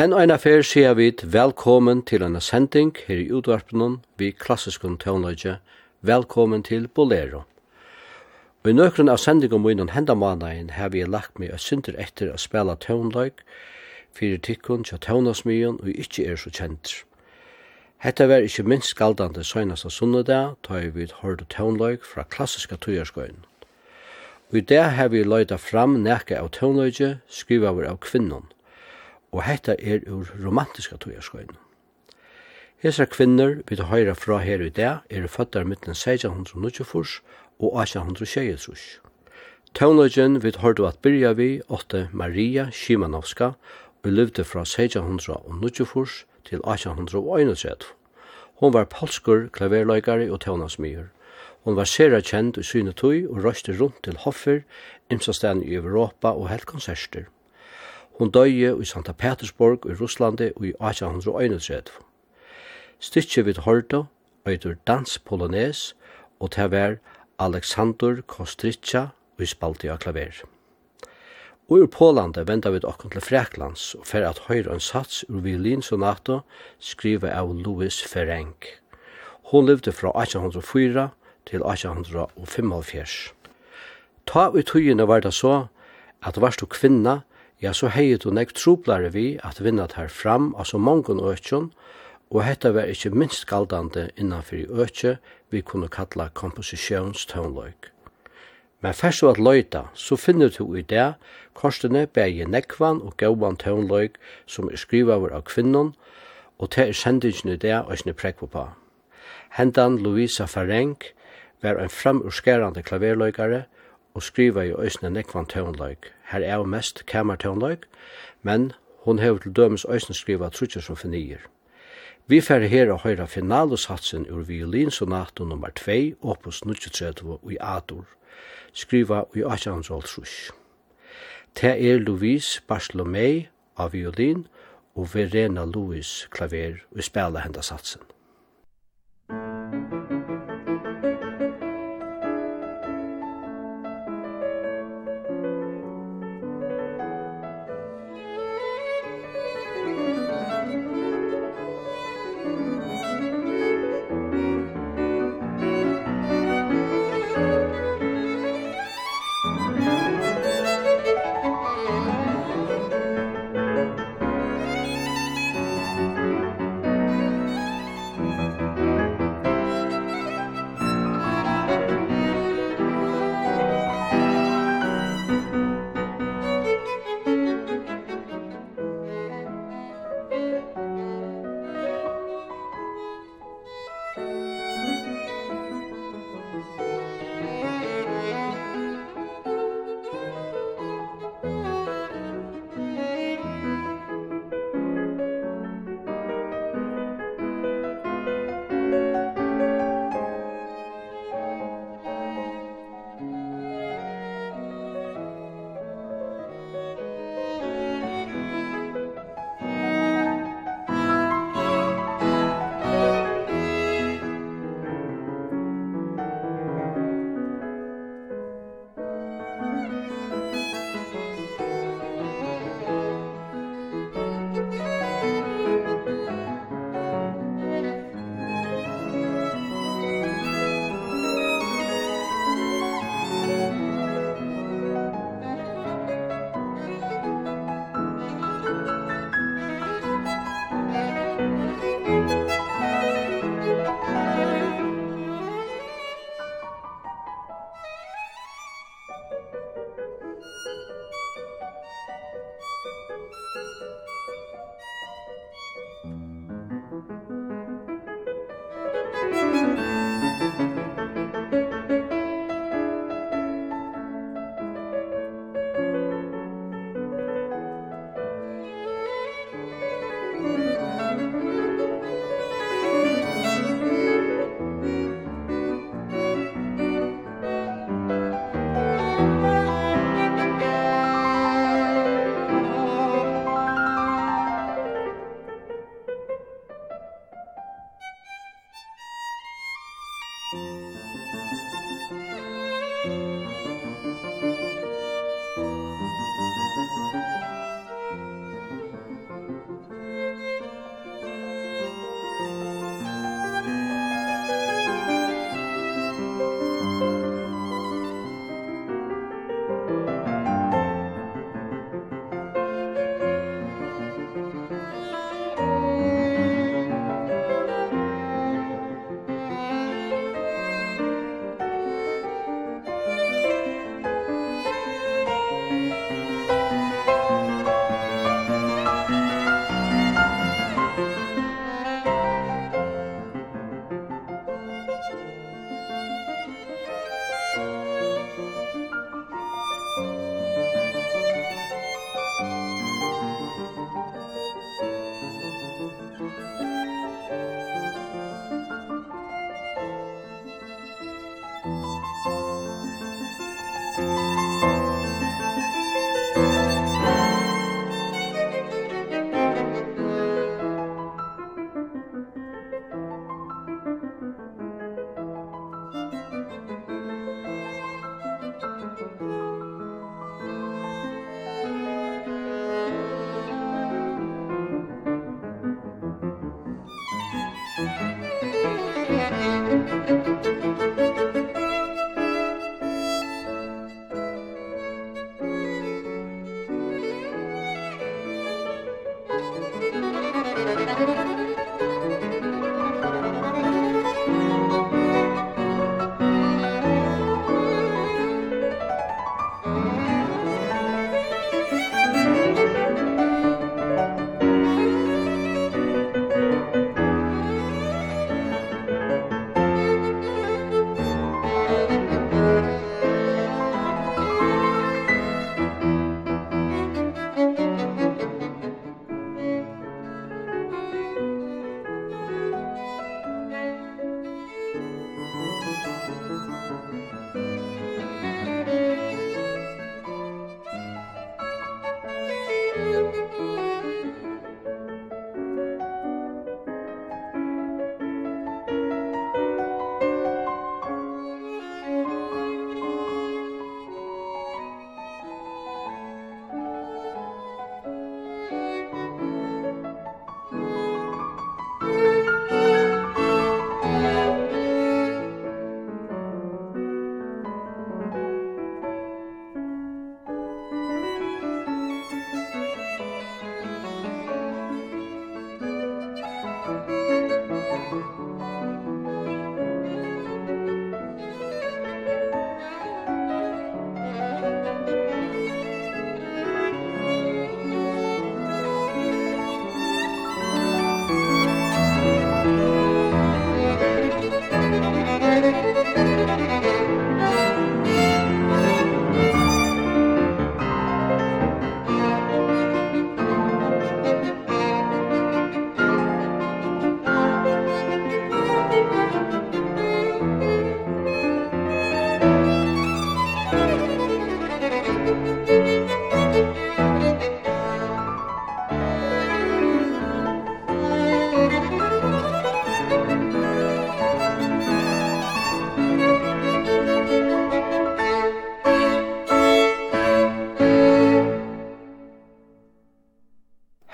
Enn ein affær sier vi velkommen til en sending her i utvarpnen vi klassiskun tøvnløyge, velkommen til Bolero. Og i nøkron av sendingen om innan henda managen har vi lagt meg et synder etter å spela tøvnløyg, fyrir tikkun til tøvnasmyen og ikkje er så kjent. Hetta var ikkje minst skaldande søgnast av sunnedag, ta i vid hård tøvnløyg fra klassiska tøyarskøyen. Og i det har vi løyda fram nekka av tøvnløyge, skriva av kvinnon og hetta er ur romantiska tøyaskøyna. Hesar kvinner vi til høyra fra her i dag er føttar mittlen 1694 og 1826. Tøvnløgjen vi til at byrja vi åtte Maria Shimanovska og levde fra 1694 til 1831. Hon var polskur klaverløygari og tøvnasmyr. Hon var sera kjent i syne tøy og røyste rundt til hoffer, imsastan i Europa og helt konserster. Hon døye i Santa Petersburg i Russlandi i 1831. Stykje vid Horto eitur dans polones og til vær Alexander Kostritja i spalti av klaver. Og ur Polande venda vi okkur til Freklands og fer at høyre en sats ur violinsonato skriva av Louis Ferenc. Hon levde fra 1804 til 1875. Ta ut tøyene var det så at varst du kvinna ja, så hei du nek troplare vi at vinna tar fram av så mongon økjon, og hetta var ikkje minst galdande innanfor i økje vi kunne kalla komposisjonstøvnløyk. Men først og at løyta, så finner du i det korsene bægje nekvan og gauvan tøvnløyk som er skrivaver av kvinnon, og til er sendingen i det og sinne prekva på. Hendan Louisa Farenk var en framurskerande klaverløykare, og skriva i øysne nekvan tøvnløyk. Her er jo mest kamertøvnløyk, men hon hever til dømes øysne skriva trutjer som finier. Vi færre her å høyra finalesatsen ur violinsonato nummer 2, opus 39 i Adur, skriva i 1803. Te er Louise Bartholomei av violin og Verena Louis klaver og spela henda satsen.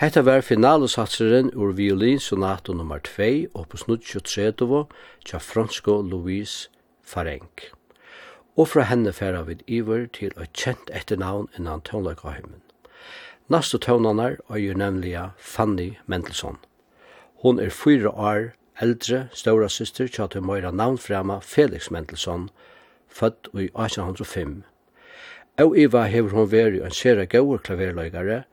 Hetta var finalesatsuren ur violinsonato nummer 2 opus 930 tja fransko Louise Farenk. Og fra henne færa vid iver til eit kjent etternavn innan tonleikaheimen. Naste tøvnanar er jo nemlig Fanny Mendelssohn. Hon er fyra år eldre, ståra syster, tja til møyra navnfrema Felix Mendelssohn, født i 1805. Og Iva hever hon veri en sere gaur klaverløygare,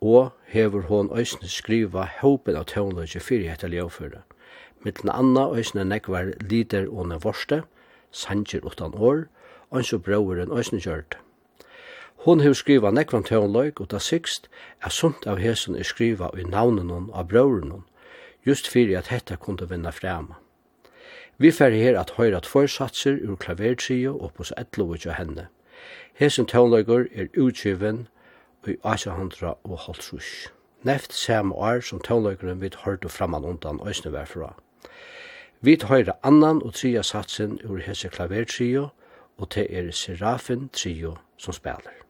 og hever hon òsne skriva håpen av tøvnløyke fyrir hetta ljøføre. Mittlen anna òsne nekvar lider og nevorste, sanger utan år, øyns og brøveren òsne gjørt. Hon hever skriva nekvan tøvnløyk, og da sikst er sunt av hesen er skriva i navnen av brøveren, just fyrir at hetta kunde vinna frema. Vi fer her at høyra tvorsatser ur klavertrio og på 11 av henne. Hesen tøvnløyker er utgiven i 1800 og Holtzrush. Neft samme år som tónløykeren vi hørte framman undan øsne varfra. Vi høyre annan og tria satsen ur hese klavertrio, og te er Serafin trio som spiller.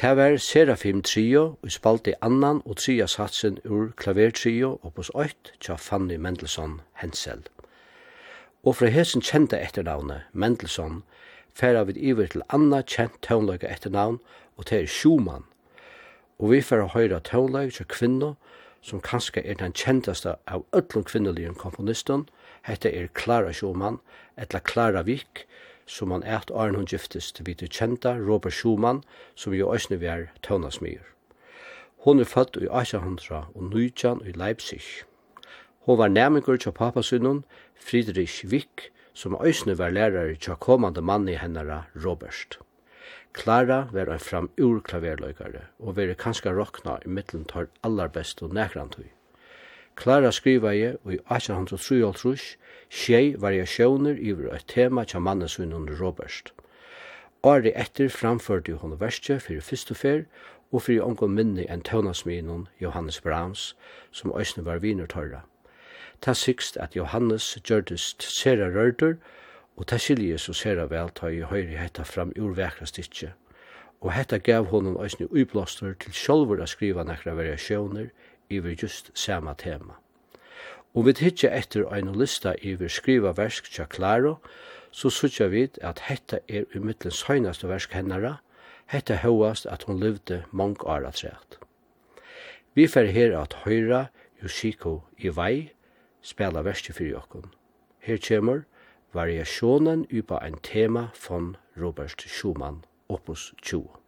Det var Serafim Trio, og spalte annan og tria satsen ur klavertrio opus 8 tja Fanny Mendelssohn Hensel. Og fra hesen kjente etternavnet, Mendelssohn, færa vi iver til anna kjent tøvnløyga etternavn, og det er Schumann. Og vi færa høyra tøvnløyga tja kvinno, som kanskje er den kjenteste av öllum kvinnelige komponisten, hette er Clara Schumann, etla Clara Wick, som han eit åren hun giftist vid det kjenta Robert Schumann, som jo òsne vi er tøvnasmyr. Hon er født i 1800 og Nujjan i Leipzig. Hon var nærmengur til papasunnen Friedrich Wick, som òsne var lærare til kommande mann i hennara Robert. Klara var en fram ur klaverløykare og var kanska rokna i mittlen tar allar best og nekrantui. Klara skriva i og i 1853 tjei variasjoner iver et tema tja mannen under Robert. Året etter framførte hun verste fyrir fyrst og fyr, og fyrir ongon minni enn tøvnasminen Johannes Brahms, som òsne var viner tørra. Ta sikst at Johannes gjørdest sera rørdur, og ta skilje så sera vel ta i høyri hetta fram urvekra stikje. Og hetta gav honom òsne uiblåster til sjolvur a skriva nekra variasjoner iver just sama tema. Og vi tidsja etter ein lista iver skriva versk tja klaro, så sutja vi at hetta er umiddelin søgnaste versk hennara, hetta høyast at hon levde mong år trekt. Vi fer her at høyra Yoshiko Iwai spela versk fyrir jokkun. Her kjemur variasjonen upa ein tema von Robert Schumann, opus 20.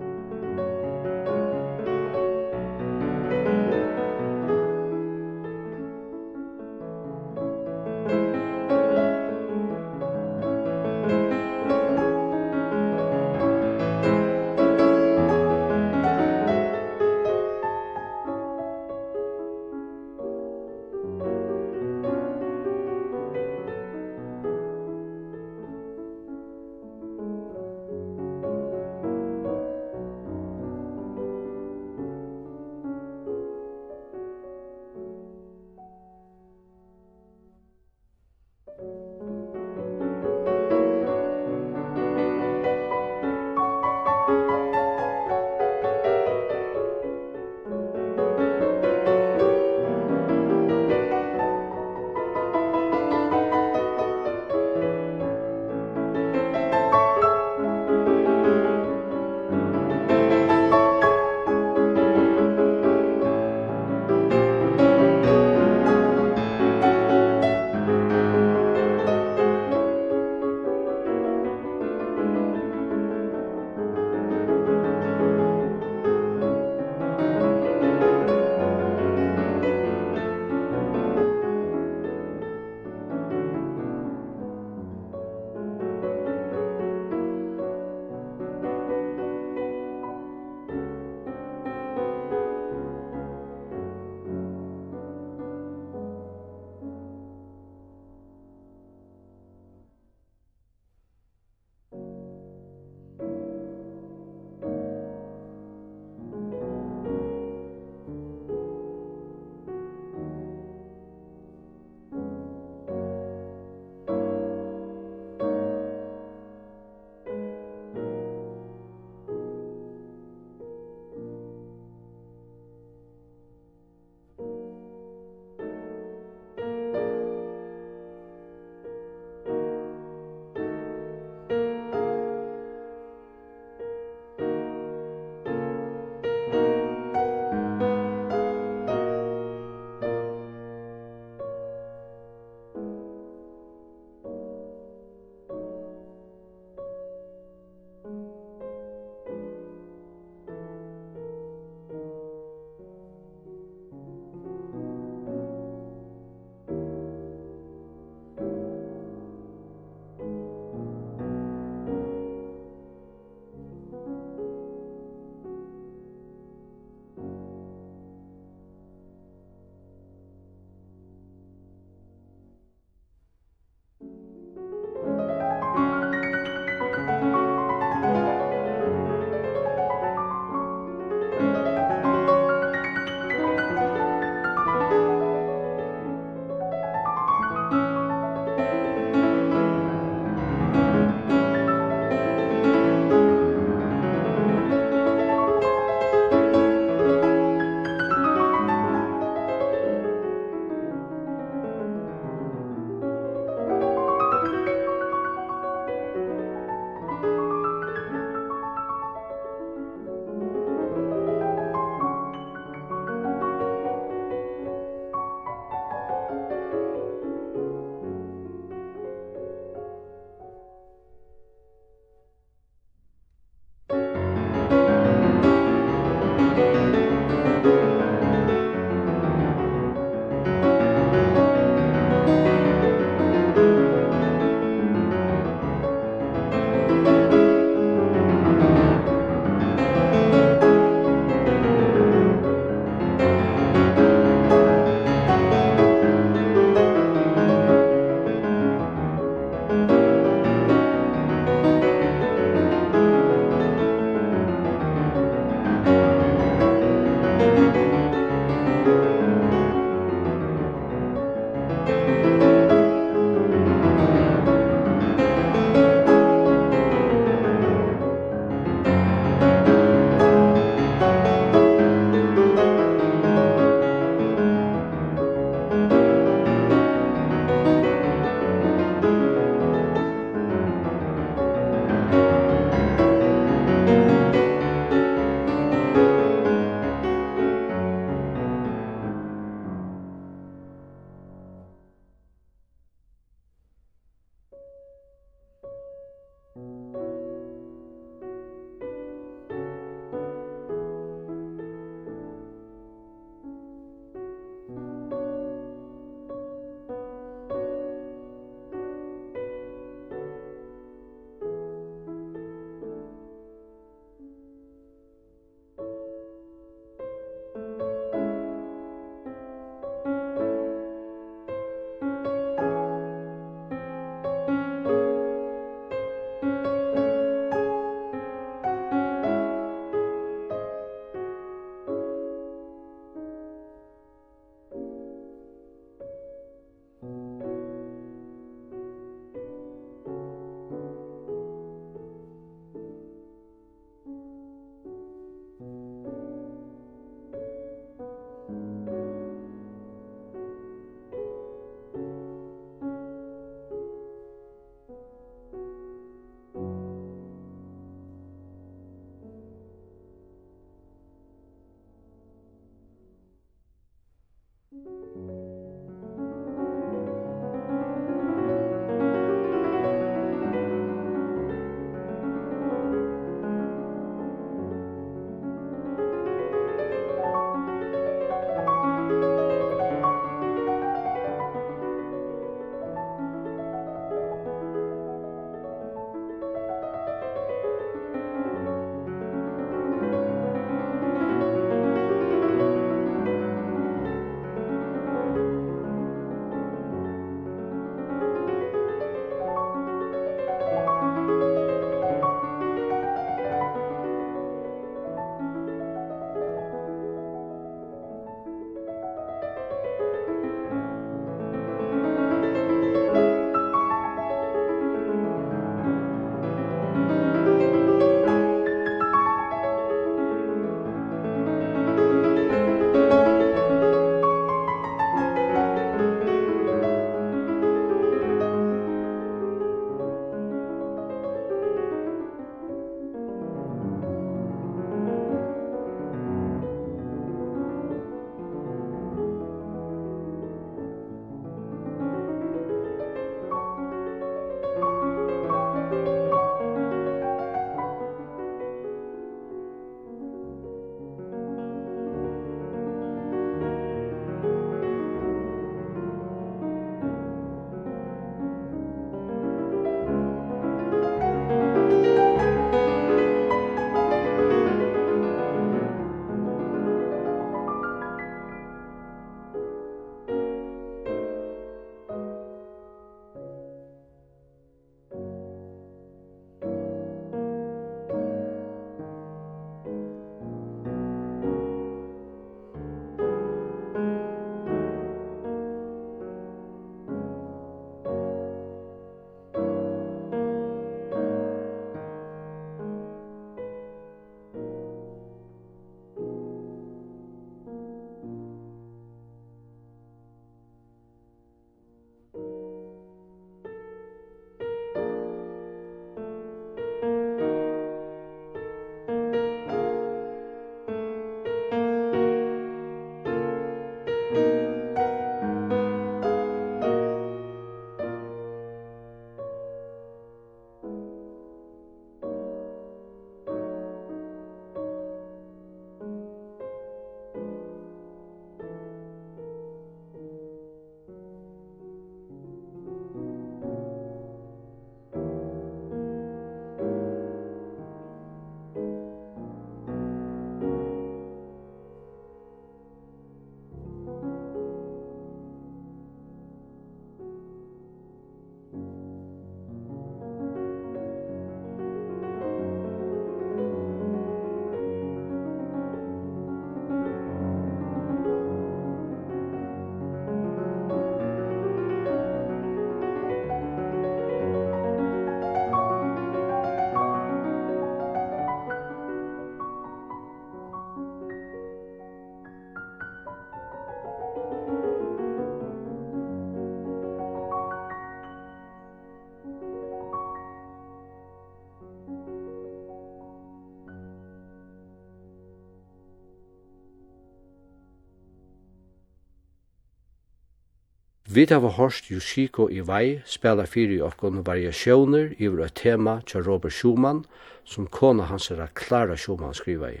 Vi hava hørt Yoshiko Iwai spela fyrir okkon variasjoner iver et tema til Robert Schumann, som kona hans er Clara Schumann skriva i.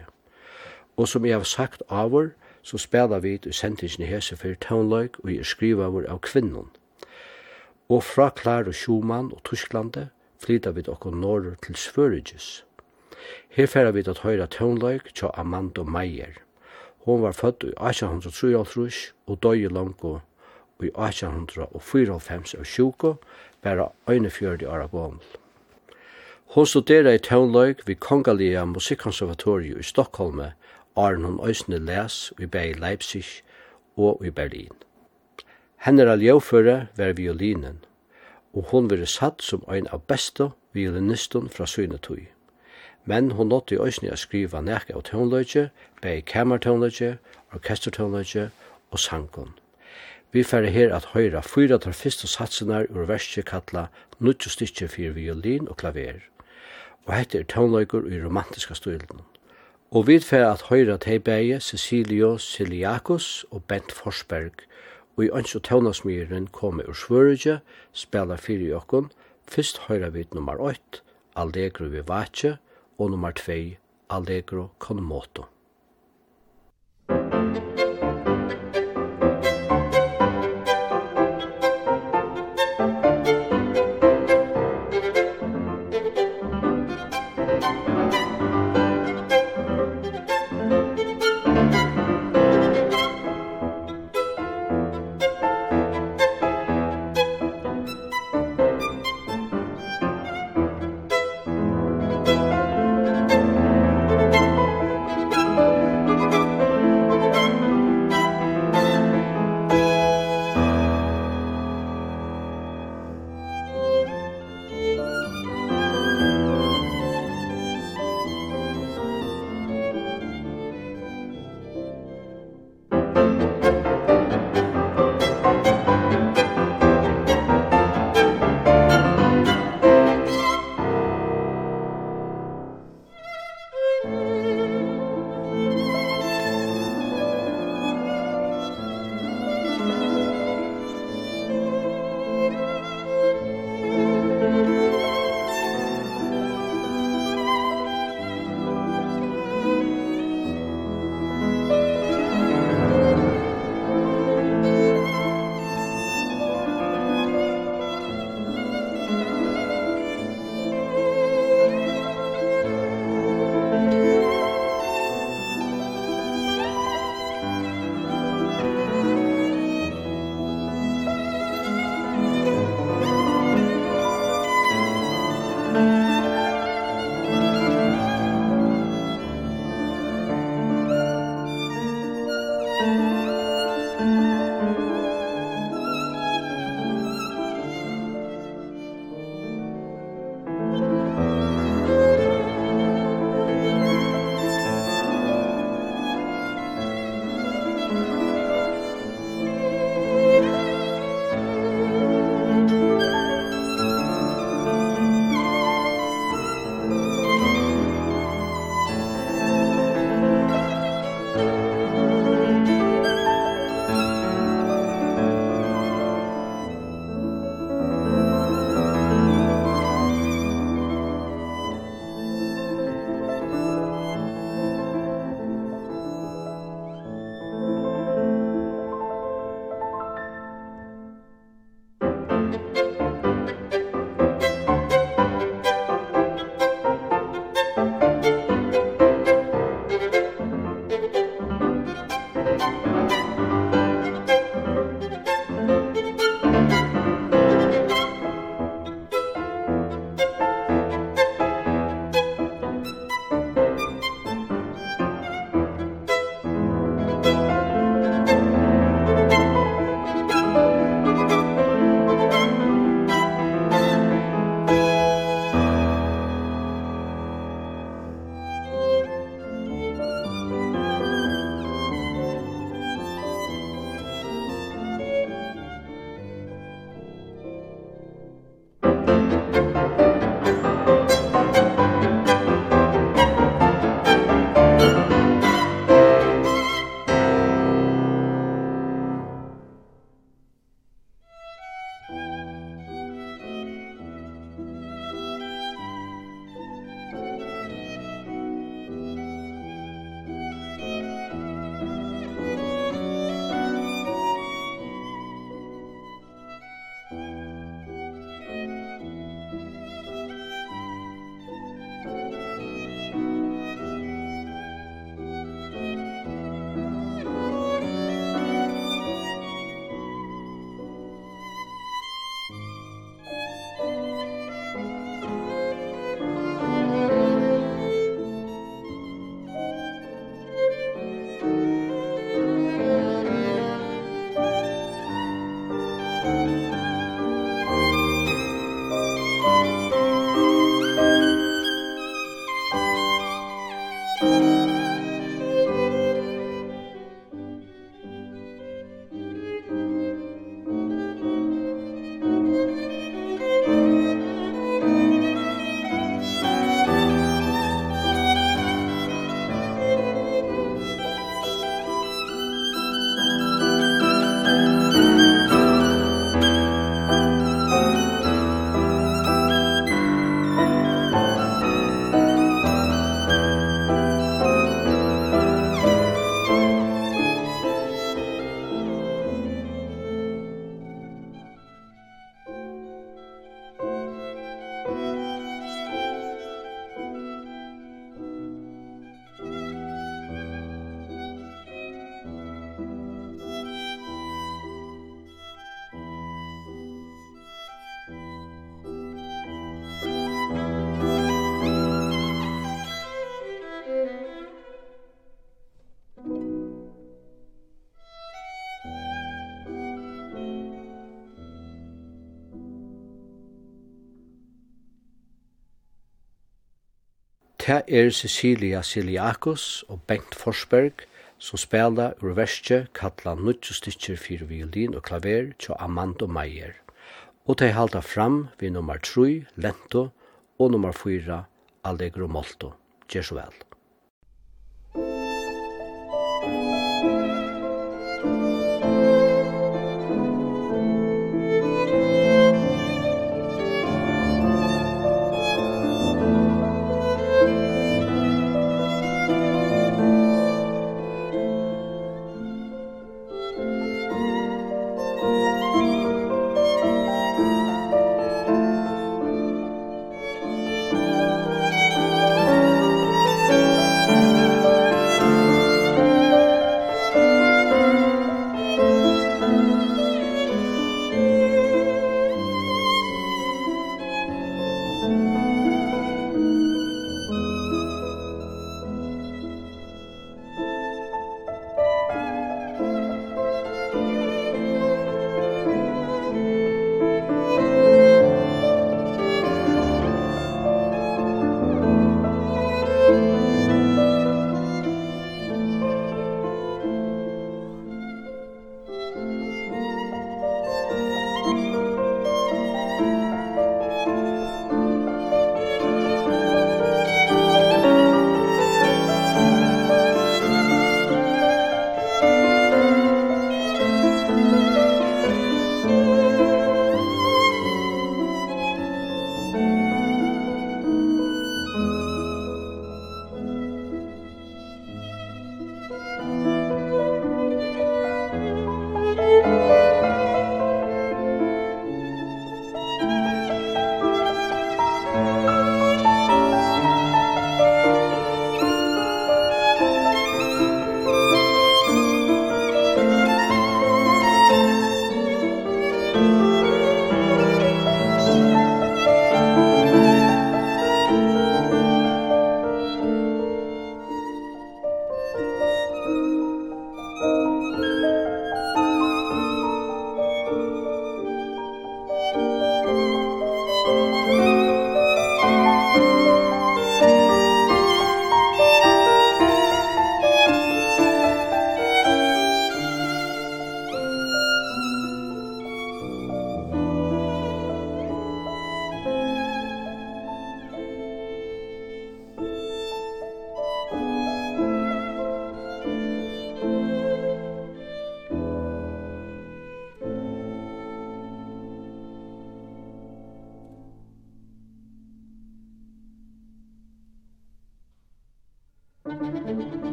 Og som jeg har sagt avur, så spela vi i sentingsni hese fyrir tøvnløyk og jeg skriva avur av kvinnon. Og fra Clara Schumann og Tysklande flyta vi okkon norr til Svöriges. Her færa vi at høyra tøvnløyk til Amanda Meier. Hon var født i 1883 og døy i langko i 1894 av sjuko, bare 41 år gammel. Hon studerer i Tøvnløyk vid Kongalia Musikkonservatoriet i Stockholm, Arne hun øsne les i Bei Leipzig og i Berlin. Henne er ljøføre var violinen, og hun var satt som en av beste violinisten fra Søynetøy. Men hun nåtte i øsne å skrive nek av tøvnløyke, Bei Kammertøvnløyke, Orkestertøvnløyke og sangkon. Vi færre her at høyra fyra tar fyrste satsenar ur verset kalla Nutjo stikje fyrir violin og klaver. Og hette er tånløyker i romantiska støylen. Og vi færre at høyra teibeie Cecilio Siliakos og Bent Forsberg og i ønsk og tånasmyren komme ur svørige, spela fyrir i okkon, fyrst høyra vi nummer 8, Allegro vivace, og nummer 2, Allegro con moto. Thank you. Det er Cecilia Siliakos og Bengt Forsberg som spela ur verste kalla nutju stitcher fyrir violin og klaver tja Amando Meier. Og de halda fram vi nummer 3, Lento, og nummer 4, Allegro Molto. Gjør så vel.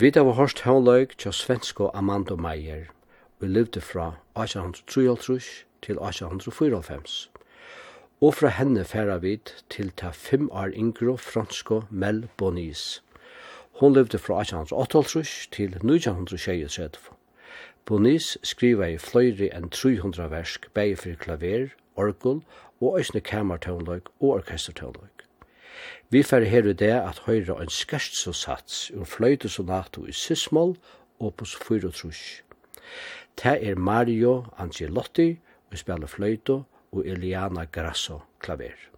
Vi da var hørst håndløyk til svensko Amando Meier, og levde fra 1853 til 1894. Og fra henne færa vi til ta fem år yngre fransko Mel Bonis. Hon levde fra 1838 til 1936. Bonis skriva i fløyri enn 300 versk, bæg for klaver, orgel og æsne kamertøvnløyk og orkestertøvnløyk. Vi fer her i det at høyre en sats ur fløyte sonato i sysmål, opus 4 trus. Det er Mario Angelotti, og spiller fløyte og Eliana Grasso klaver.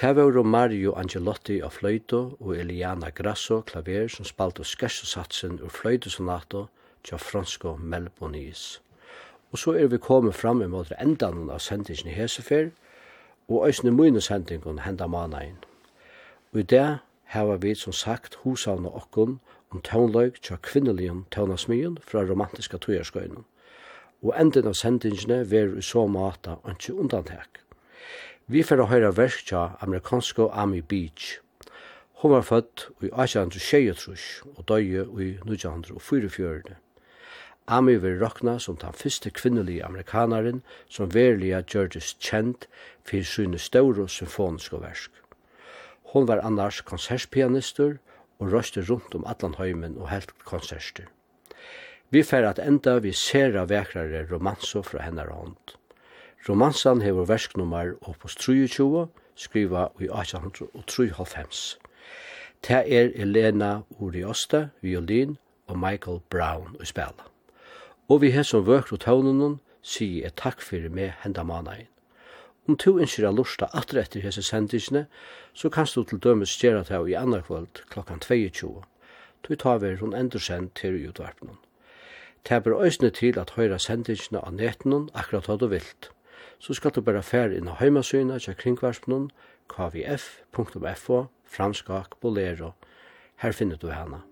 Det var Mario Angelotti av fløyto og Eliana Grasso klaver som spalte skersesatsen ur fløytosonato til fransko Melbonis. Og så er vi kommet fram imot endan av sendingen i Hesefer, og òsne mine sendingen henda managen. Og i det hava vi som sagt husavna okkon om tånløyk tja kvinneligen tånasmyen fra romantiska tøyerskøynen. Og enden av sendingene ver i så mata anki undantek. Vi får å høre vers tja amerikansko Ami Beach. Hun var født i 1826 og døye i 1944. Ami vil rokna som den første kvinnelige amerikaneren som verilige Georges kjent for sine store symfoniske versk. Hon var annars konsertpianister og røste rundt om Atlanheimen og helt konserter. Vi får at enda vi ser av vekrare romanser fra hennar rundt. Romansan hefur versknummer opus 23, skriva i 1893. Ta er Elena Uriosta, violin, og Michael Brown i spela. Og vi har som vøkt og tøvnen sier et takk fyrir meg henda manain. Om to innskir a lusta atre etter hese sendisene, så kanst du til dømes gjerra tau i andre kvöld klokkan 22. Tu tar vi hun endur send til utvarpnum. Ta ber òsne til at høyra sendisene av netenon akkurat hva du vilt så skal du bare fære inn av heimasyna til kringvarspenon kvf.fo franskak bolero. Her finner du henne.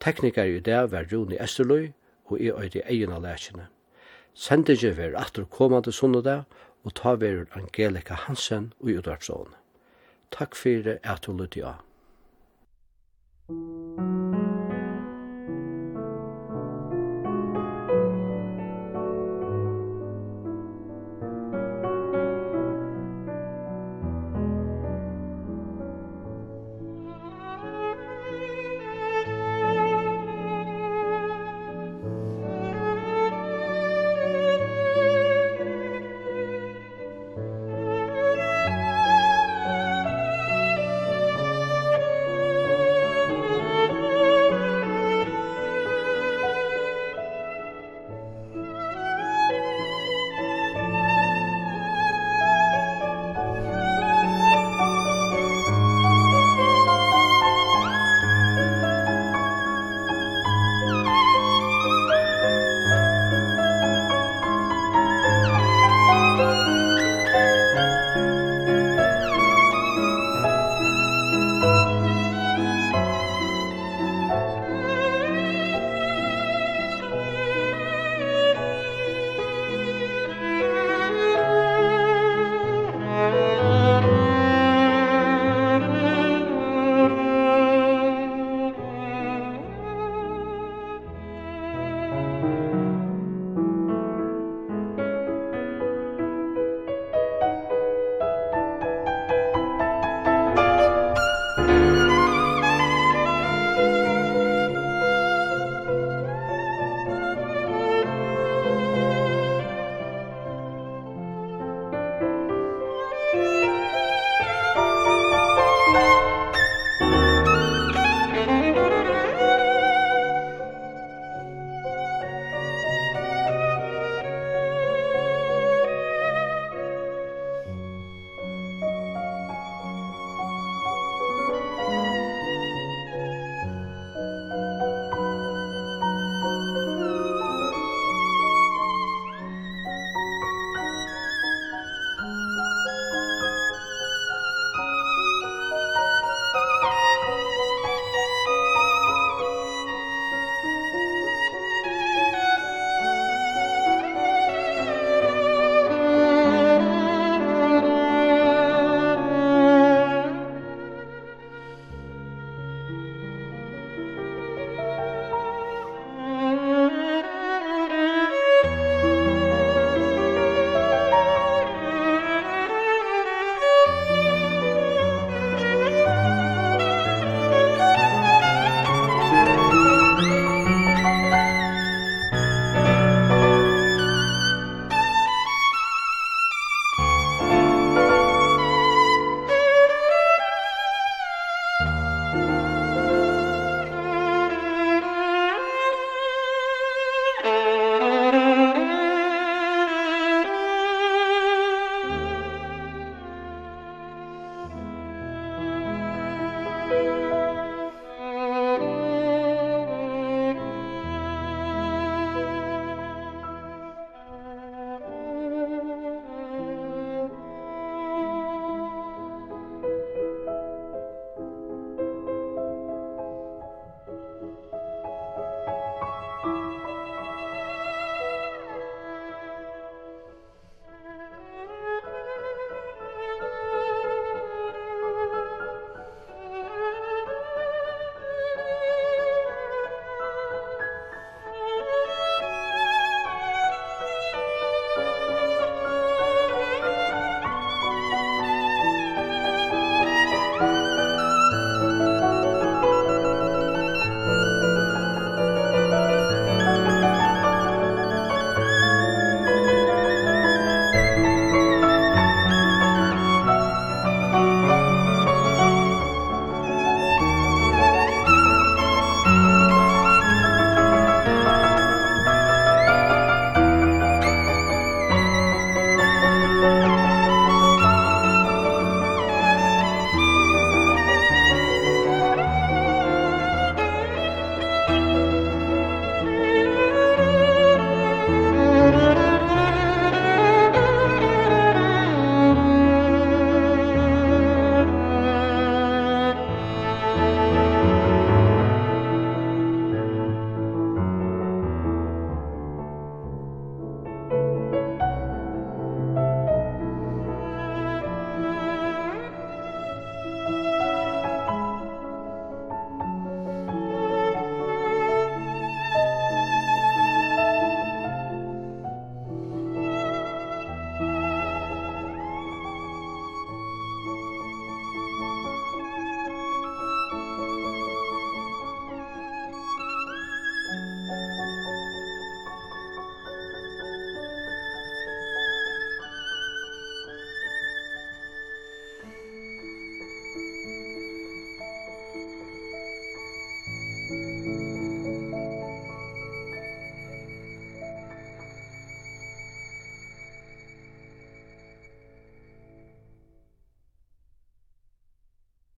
Teknikar i dag var Rune Esterløy og i øyde egen av lærkjene. Sendingen var atter kommande sundag og ta verur Angelika Hansen og i. Takk fyrir at du lytte av. Thank you.